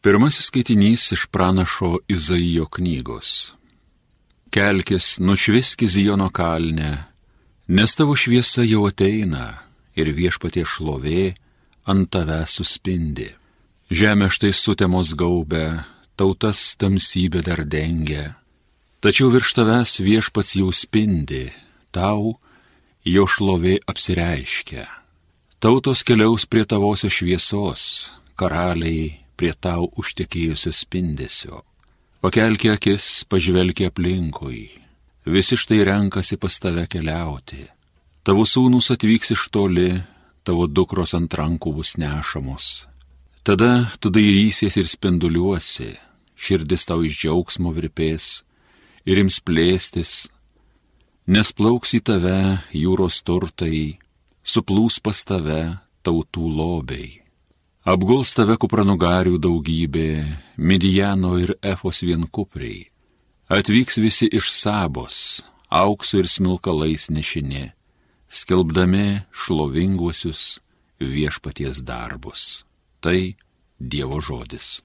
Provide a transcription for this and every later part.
Pirmasis skaitinys iš pranašo Izaijo knygos. Kelkis, nušviski Zijono kalnę, nes tavo šviesa jau ateina ir viešpatie šlovė ant tave suspindi. Žemė štai sutemos gaubę, tautas tamsybė dar dengia, tačiau virš tavęs viešpats jau spindi, tau jo šlovė apsireiškia. Tautos keliaus prie tavosios šviesos, karaliai prie tau užtekėjusio spindesio. Pakelki akis, pažvelki aplinkui. Visi štai renkasi pas tave keliauti. Tavo sūnus atvyks iš toli, tavo dukros ant rankų bus nešamos. Tada tu dairysies ir spinduliuosi, širdis tau iš džiaugsmo virpės ir ims plėstis, nes plauks į tave jūros turtai, suplūs pas tave tautų lobiai. Apguls tave kupranugarių daugybė, Midijano ir Efos vienkupriai. Atvyks visi iš sabos, auksų ir smilkalais nešinė, skelbdami šlovinguosius viešpaties darbus. Tai Dievo žodis.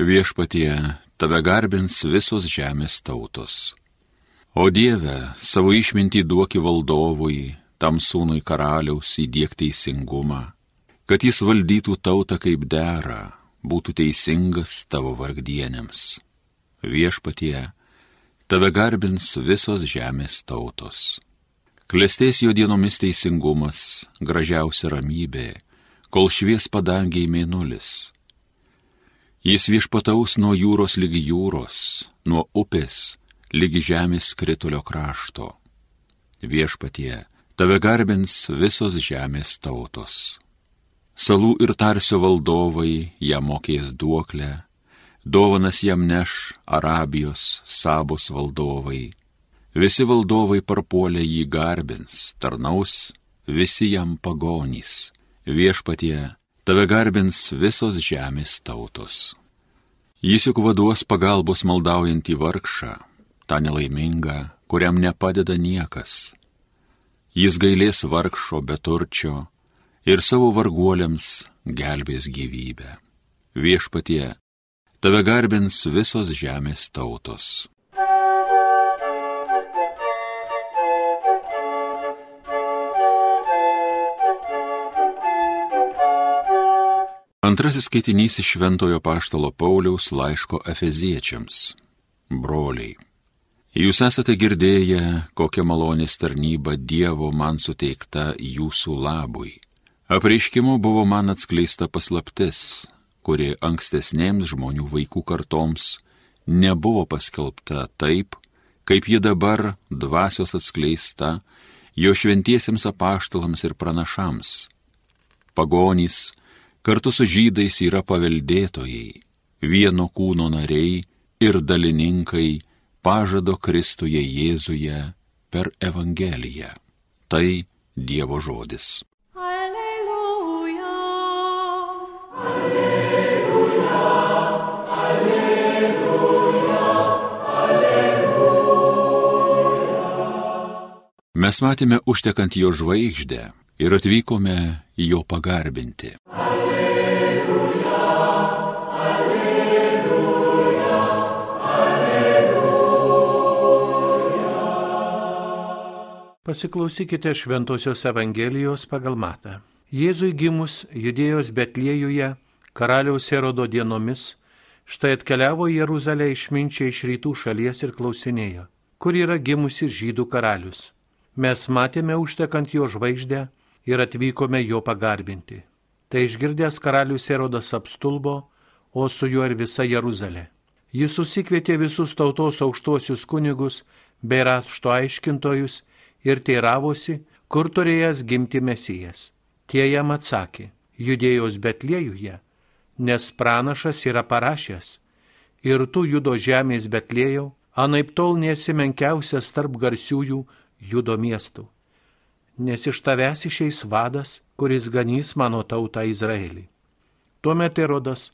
Viešpatie, tave garbins visos žemės tautos. O Dieve, savo išmintį duoki valdovui, tam sūnui karaliaus įdėk teisingumą, kad jis valdytų tautą kaip dera, būtų teisingas tavo vargdienėms. Viešpatie, tave garbins visos žemės tautos. Klestės jo dienomis teisingumas, gražiausia ramybė, kol švies padangiai mėnulis Jis viešpataus nuo jūros lygi jūros, nuo upės lygi žemės kritulio krašto. Viešpatie, tave garbins visos žemės tautos. Salų ir tarsio valdovai jam mokės duoklę, dovanas jam neš Arabijos, Sabos valdovai. Visi valdovai parpuolė jį garbins, tarnaus, visi jam pagonys. Viešpatie, tave garbins visos žemės tautos. Jis juk vaduos pagalbos maldaujantį vargšą, tą nelaimingą, kuriam nepadeda niekas. Jis gailės vargšo beturčio ir savo varguoliams gelbės gyvybę. Viešpatie, tave garbins visos žemės tautos. Antrasis skaitinys iš Šventojo Paštalo Pauliaus laiško Efeziečiams. Broliai, jūs esate girdėję, kokia malonės tarnyba Dievo man suteikta jūsų labui. Apreiškimu buvo man atskleista paslaptis, kuri ankstesnėms žmonių vaikų kartoms nebuvo paskelbta taip, kaip ji dabar dvasios atskleista jo šventiesiems apaštalams ir pranašams. Pagonys, kartu su žydais yra paveldėtojai, vieno kūno nariai ir dalininkai pažado Kristuje Jėzuje per Evangeliją. Tai Dievo žodis. Alleluja. Alleluja. Alleluja. Alleluja. Mes matėme užtekant jo žvaigždę ir atvykome jo pagarbinti. Alleluja, alleluja, alleluja. Pasiklausykite Šventojios Evangelijos pagal Matą. Jėzui gimus judėjos Betliejuje karaliaus Erodo dienomis, štai atkeliavo į Jeruzalę išminčiai iš rytų šalies ir klausinėjo, kur yra gimusi žydų karalius. Mes matėme užtekant jo žvaigždę ir atvykome jo pagarbinti. Tai išgirdęs karalius Erodas apstulbo, o su juo ir visa Jeruzalė. Jis susikvietė visus tautos aukštuosius kunigus bei rašto aiškintojus ir teiravosi, kur turėjęs gimti mesijas. Tie jam atsakė, judėjos Betliejuje, nes pranašas yra parašęs. Ir tu judo žemės Betliejau, anaip tol nesi menkiausias tarp garsiųjų judo miestų nes iš tavęs išeis vadas, kuris ganys mano tautą Izraelį. Tuomet Erodas,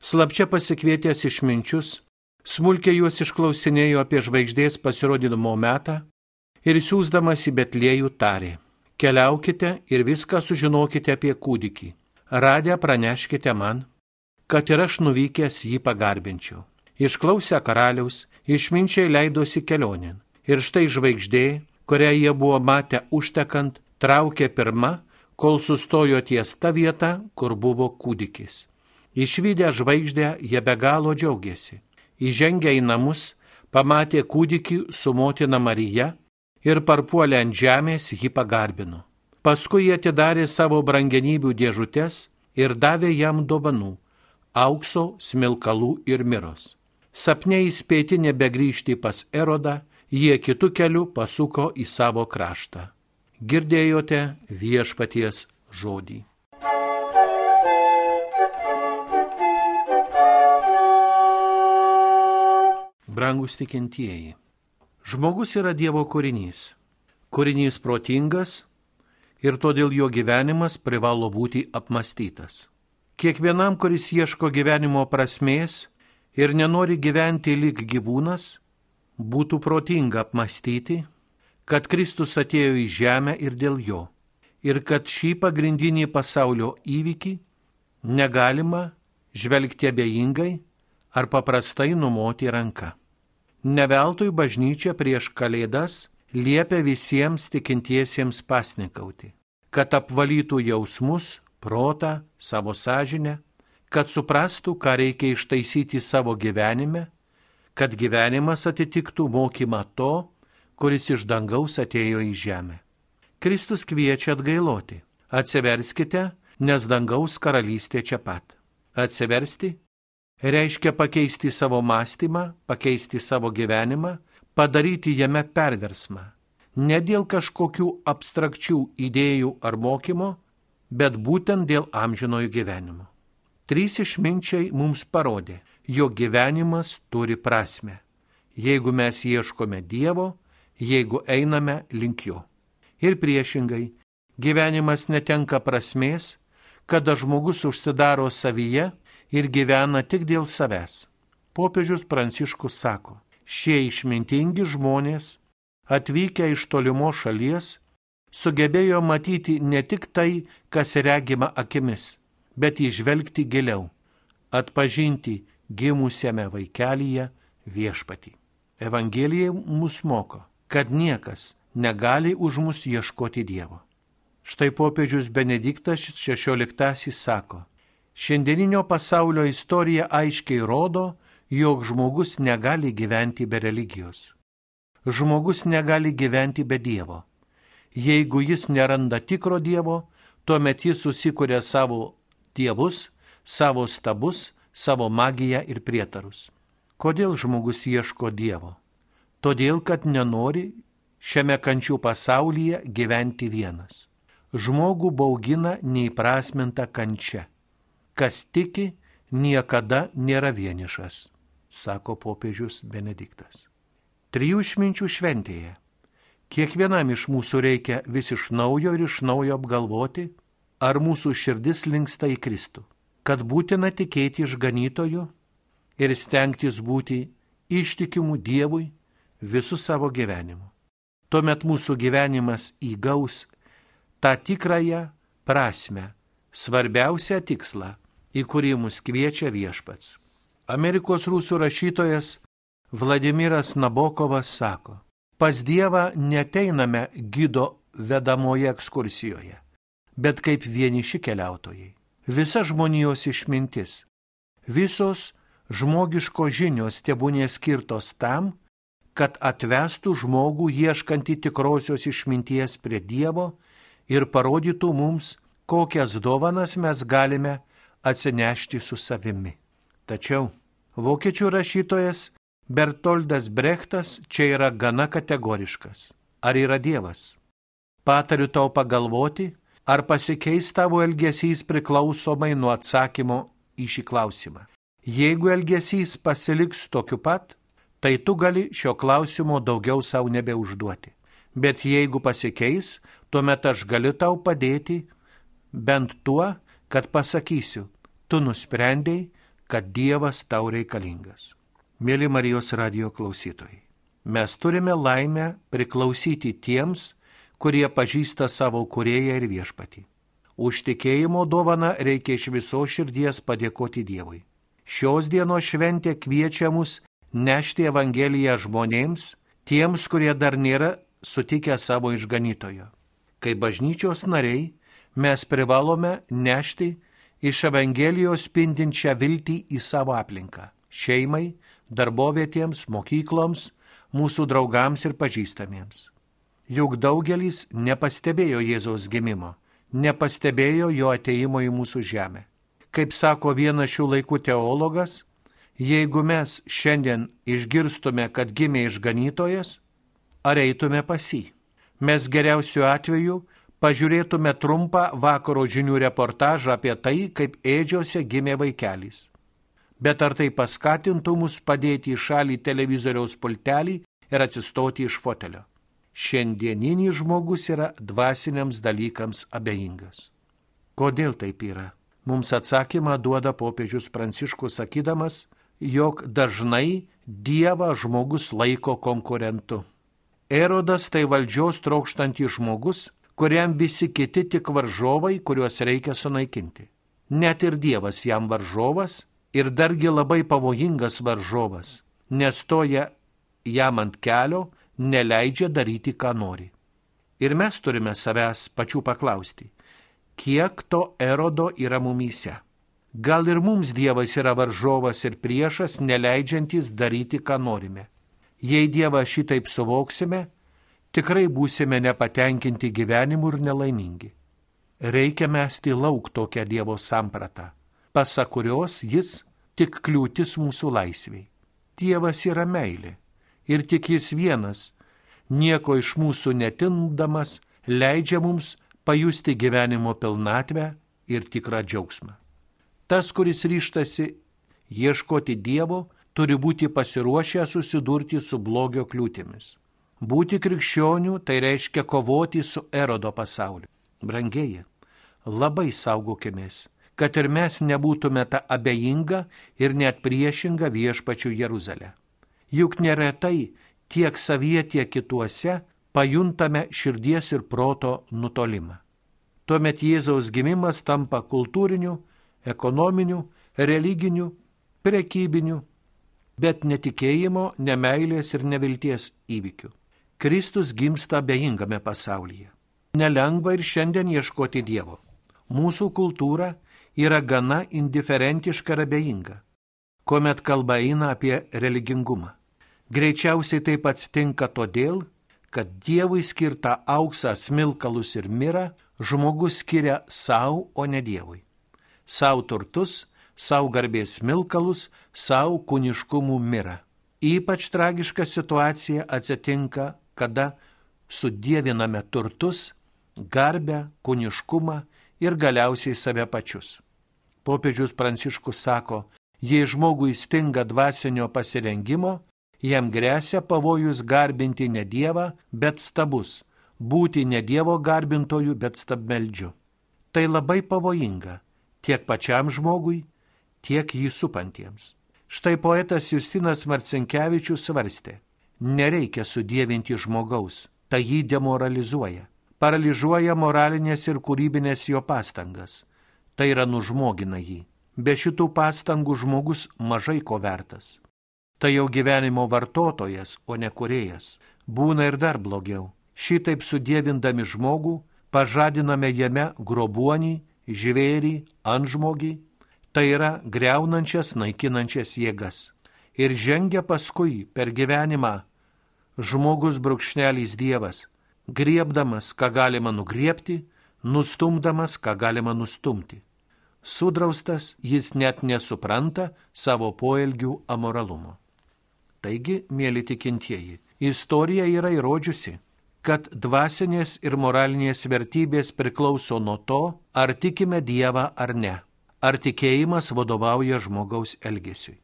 slapčia pasikvietęs išminčius, smulkiai juos išklausinėjo apie žvaigždės pasirodymo metą Ir siūsdamas į Betliejų tarė, keliaukite ir viską sužinokite apie kūdikį. Radę praneškite man, kad ir aš nuvykęs jį pagarbinčiau. Išklausę karaliaus, išminčiai leidosi kelionin. Ir štai žvaigždė, kurią jie buvo matę užtekant, traukė pirma, kol sustojo ties ta vieta, kur buvo kūdikis. Išvykę žvaigždę, jie be galo džiaugiasi. Įžengę į namus, pamatė kūdikį su motina Marija ir parpuolę ant žemės jį pagarbino. Paskui jie atidarė savo brangenybių dėžutes ir davė jam dovanų - aukso, smilkalų ir miros. Sapne įspėti nebegrįžti pas Erodą, jie kitų kelių pasuko į savo kraštą. Girdėjote viešpaties žodį. Brangus tikintieji. Žmogus yra Dievo kūrinys. Kūrinys protingas ir todėl jo gyvenimas privalo būti apmastytas. Kiekvienam, kuris ieško gyvenimo prasmės ir nenori gyventi lyg gyvūnas, būtų protinga apmastyti, kad Kristus atėjo į žemę ir dėl jo, ir kad šį pagrindinį pasaulio įvykį negalima žvelgti abejingai ar paprastai numoti ranką. Neveltui bažnyčia prieš kalėdas liepia visiems tikintiesiems pasnikauti, kad apvalytų jausmus, protą, savo sąžinę, kad suprastų, ką reikia ištaisyti savo gyvenime, kad gyvenimas atitiktų mokymą to, kuris iš dangaus atėjo į žemę. Kristus kviečia atgailoti. Atsiverskite, nes dangaus karalystė čia pat. Atsiversti reiškia pakeisti savo mąstymą, pakeisti savo gyvenimą, padaryti jame perversmą. Ne dėl kažkokių abstrakčių idėjų ar mokymo, bet būtent dėl amžinojo gyvenimo. Trys išminčiai mums parodė, jo gyvenimas turi prasme, jeigu mes ieškome Dievo, jeigu einame link jo. Ir priešingai, gyvenimas netenka prasmės, kada žmogus užsidaro savyje ir gyvena tik dėl savęs. Popiežius Pranciškus sako, šie išmintingi žmonės, atvykę iš tolimo šalies, sugebėjo matyti ne tik tai, kas regima akimis, bet įžvelgti giliau, atpažinti gimusiame vaikelyje viešpatį. Evangelija mus moko, kad niekas negali už mus ieškoti Dievo. Štai popiežius Benediktas XVI sako, Šiandieninio pasaulio istorija aiškiai rodo, jog žmogus negali gyventi be religijos. Žmogus negali gyventi be Dievo. Jeigu jis neranda tikro Dievo, tuomet jis susikuria savo dievus, savo stabus, savo magiją ir prietarus. Kodėl žmogus ieško Dievo? Todėl, kad nenori šiame kančių pasaulyje gyventi vienas. Žmogų baugina neįprasminta kančia kas tiki, niekada nėra vienišas, sako popiežius Benediktas. Trijų išminčių šventėje. Kiekvienam iš mūsų reikia vis iš naujo ir iš naujo apgalvoti, ar mūsų širdis linksta į Kristų, kad būtina tikėti išganytoju ir stengtis būti ištikimų Dievui visų savo gyvenimu. Tuomet mūsų gyvenimas įgaus tą tikrąją prasme, svarbiausią tikslą į kurį mus kviečia viešpats. Amerikos rusų rašytojas Vladimiras Nabokovas sako, pas Dievą neteiname gydo vedamoje ekskursijoje, bet kaip vieniši keliautojai. Visa žmonijos išmintis, visos žmogiško žinios tebūnė skirtos tam, kad atvestų žmogų ieškantį tikrosios išminties prie Dievo ir parodytų mums, kokias dovanas mes galime atsinešti su savimi. Tačiau vokiečių rašytojas Bertoldas Brechtas čia yra gana kategoriškas. Ar yra Dievas? Patariu tau pagalvoti, ar pasikeis tavo elgesys priklausomai nuo atsakymo į šį klausimą. Jeigu elgesys pasiliks tokiu pat, tai tu gali šio klausimo daugiau savo nebeužduoti. Bet jeigu pasikeis, tuomet aš galiu tau padėti bent tuo, kad pasakysiu, tu nusprendėjai, kad Dievas tau reikalingas. Mėly Marijos radio klausytojai, mes turime laimę priklausyti tiems, kurie pažįsta savo kurėją ir viešpatį. Už tikėjimo dovaną reikia iš viso širdies padėkoti Dievui. Šios dienos šventė kviečia mus nešti Evangeliją žmonėms, tiems, kurie dar nėra sutikę savo išganytojo. Kaip bažnyčios nariai mes privalome nešti iš Evangelijos spindinčią viltį į savo aplinką - šeimai, darbovietėms, mokykloms, mūsų draugams ir pažįstamiems. Juk daugelis nepastebėjo Jėzaus gimimo, nepastebėjo jo ateimo į mūsų žemę. Kaip sako vienas šių laikų teologas, jeigu mes šiandien išgirstume, kad gimė išganytojas, ar eitume pas jį? Mes geriausiu atveju pažiūrėtume trumpą vakaro žinių reportažą apie tai, kaip ėdžiose gimė vaikelis. Bet ar tai paskatintų mus padėti į šalį televizoriaus pultelį ir atsistoti iš fotelio? Šiandieninis žmogus yra dvasiniams dalykams abejingas. Kodėl taip yra? Mums atsakymą duoda popiežius Pranciškus sakydamas, jog dažnai Dievą žmogus laiko konkurentu. Erodas tai valdžios trokštantis žmogus, kuriam visi kiti tik varžovai, kuriuos reikia sunaikinti. Net ir Dievas jam varžovas ir dargi labai pavojingas varžovas, nes toja jam ant kelio neleidžia daryti, ką nori. Ir mes turime savęs pačių paklausti, kiek to erodo yra mumyse. Gal ir mums Dievas yra varžovas ir priešas, neleidžiantis daryti, ką norime. Jei Dievą šitaip suvoksime, tikrai būsime nepatenkinti gyvenimu ir nelaimingi. Reikia mesti lauk tokią Dievo sampratą, pasak kurios jis tik kliūtis mūsų laisviai. Dievas yra meilė ir tik jis vienas, nieko iš mūsų netimdamas, leidžia mums pajusti gyvenimo pilnatvę ir tikrą džiaugsmą. Tas, kuris ryštasi ieškoti Dievo, turi būti pasiruošę susidurti su blogio kliūtimis. Būti krikščionių tai reiškia kovoti su erodo pasauliu. Brangieji, labai saugokimės, kad ir mes nebūtume ta abejinga ir net priešinga viešpačių Jeruzalė. Juk neretai tiek savyje, tiek kituose pajuntame širdies ir proto nutolimą. Tuomet Jėzaus gimimas tampa kultūriniu, ekonominiu, religiniu, prekybiniu, bet netikėjimo, nemailės ir nevilties įvykių. Kristus gimsta bejingame pasaulyje. Nelengva ir šiandien ieškoti Dievo. Mūsų kultūra yra gana indiferentiška ir abejinga, kuomet kalba eina apie religingumą. Greičiausiai taip atsitinka todėl, kad Dievui skirtą auksą, smilkalus ir mirą žmogus skiria savo, o ne Dievui. Savo turtus, savo garbės smilkalus, savo kūniškumų mirą. Ypač tragiška situacija atsitinka, kada sudėviname turtus, garbę, kūniškumą ir galiausiai save pačius. Popiežius Pranciškus sako, jei žmogui stinga dvasinio pasirengimo, jam grėsia pavojus garbinti ne Dievą, bet stabus, būti ne Dievo garbintojų, bet stabmeldžiu. Tai labai pavojinga tiek pačiam žmogui, tiek jį supantiems. Štai poetas Justinas Marcinkievičius svarstė, nereikia sudėvinti žmogaus, tai jį demoralizuoja, paralyžiuoja moralinės ir kūrybinės jo pastangas, tai yra nužmogina jį. Be šitų pastangų žmogus mažai ko vertas. Tai jau gyvenimo vartotojas, o ne kurėjas. Būna ir dar blogiau. Šitaip sudėvindami žmogų, pažadiname jame grobuonį, žvėrį, antžmogį, tai yra greunančias, naikinančias jėgas. Ir žengia paskui per gyvenimą žmogus brūkšnelis Dievas, griebdamas, ką galima nugriepti, nustumdamas, ką galima nustumti. Sudraustas jis net nesupranta savo poelgių amoralumo. Taigi, mėly tikintieji, istorija yra įrodžiusi, kad dvasinės ir moralinės vertybės priklauso nuo to, ar tikime Dievą ar ne, ar tikėjimas vadovauja žmogaus elgesiui.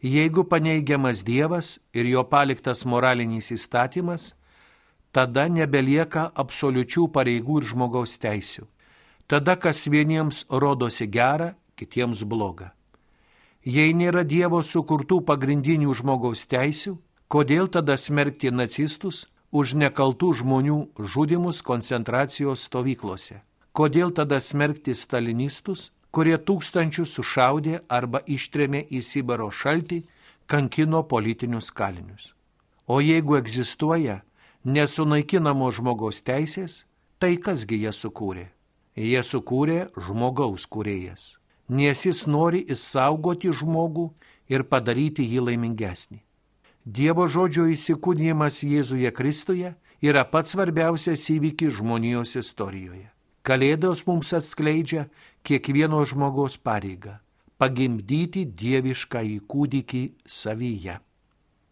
Jeigu paneigiamas Dievas ir jo paliktas moralinis įstatymas, tada nebelieka absoliučių pareigų ir žmogaus teisių. Tada kas vieniems rodosi gera, kitiems bloga. Jei nėra Dievo sukurtų pagrindinių žmogaus teisių, Kodėl tada smerkti nacistus už nekaltų žmonių žudimus koncentracijos stovyklose? Kodėl tada smerkti stalinistus, kurie tūkstančius sušaudė arba ištrėmė į Sibaro šaltį, kankino politinius kalinius? O jeigu egzistuoja nesunaikinamo žmogaus teisės, tai kasgi jie sukūrė? Jie sukūrė žmogaus kūrėjas, nes jis nori įsaugoti žmogų ir padaryti jį laimingesnį. Dievo žodžio įsikūnymas Jėzuje Kristuje yra pats svarbiausias įvykis žmonijos istorijoje. Kalėdos mums atskleidžia kiekvieno žmogaus pareigą - pagimdyti dievišką įkūdikį savyje.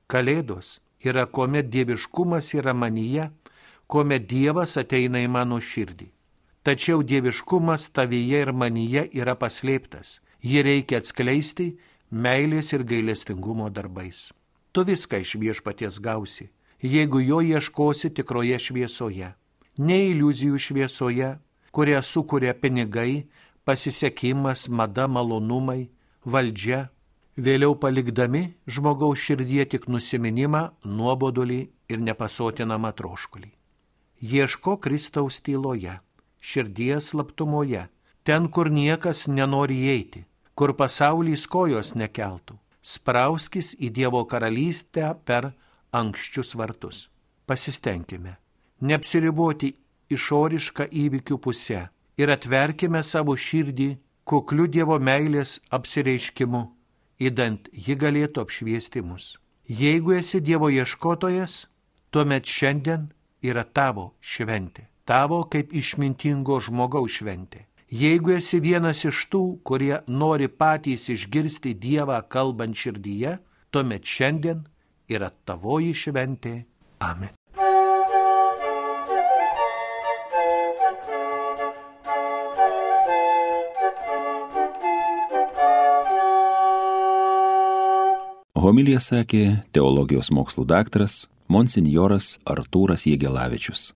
Kalėdos yra, kuomet dieviškumas yra manyje, kuomet Dievas ateina į mano širdį. Tačiau dieviškumas tavyje ir manyje yra paslėptas. Jį reikia atskleisti meilės ir gailestingumo darbais. Tu viską iš viešpaties gausi, jeigu jo ieškosi tikroje šviesoje. Ne iliuzijų šviesoje, kurią sukuria pinigai, pasisekimas, mada, malonumai, valdžia, vėliau palikdami žmogaus širdie tik nusiminimą, nuobodulį ir nepasotinamą troškulį. Ieško Kristaus tyloje, širdies slaptumoje, ten, kur niekas nenori eiti, kur pasaulys kojos nekeltų. Sprauskis į Dievo karalystę per ankščius vartus. Pasistengime neapsiriboti išorišką įvykių pusę ir atverkime savo širdį kukliu Dievo meilės apsireiškimu, įdant ji galėtų apšviesti mus. Jeigu esi Dievo ieškotojas, tuomet šiandien yra tavo šventė, tavo kaip išmintingo žmogaus šventė. Jeigu esi vienas iš tų, kurie nori patys išgirsti Dievą kalbant širdyje, tuomet šiandien yra tavoji šventė. Amen. Homilija sakė teologijos mokslų daktaras monsinjoras Artūras Jėgelavičius.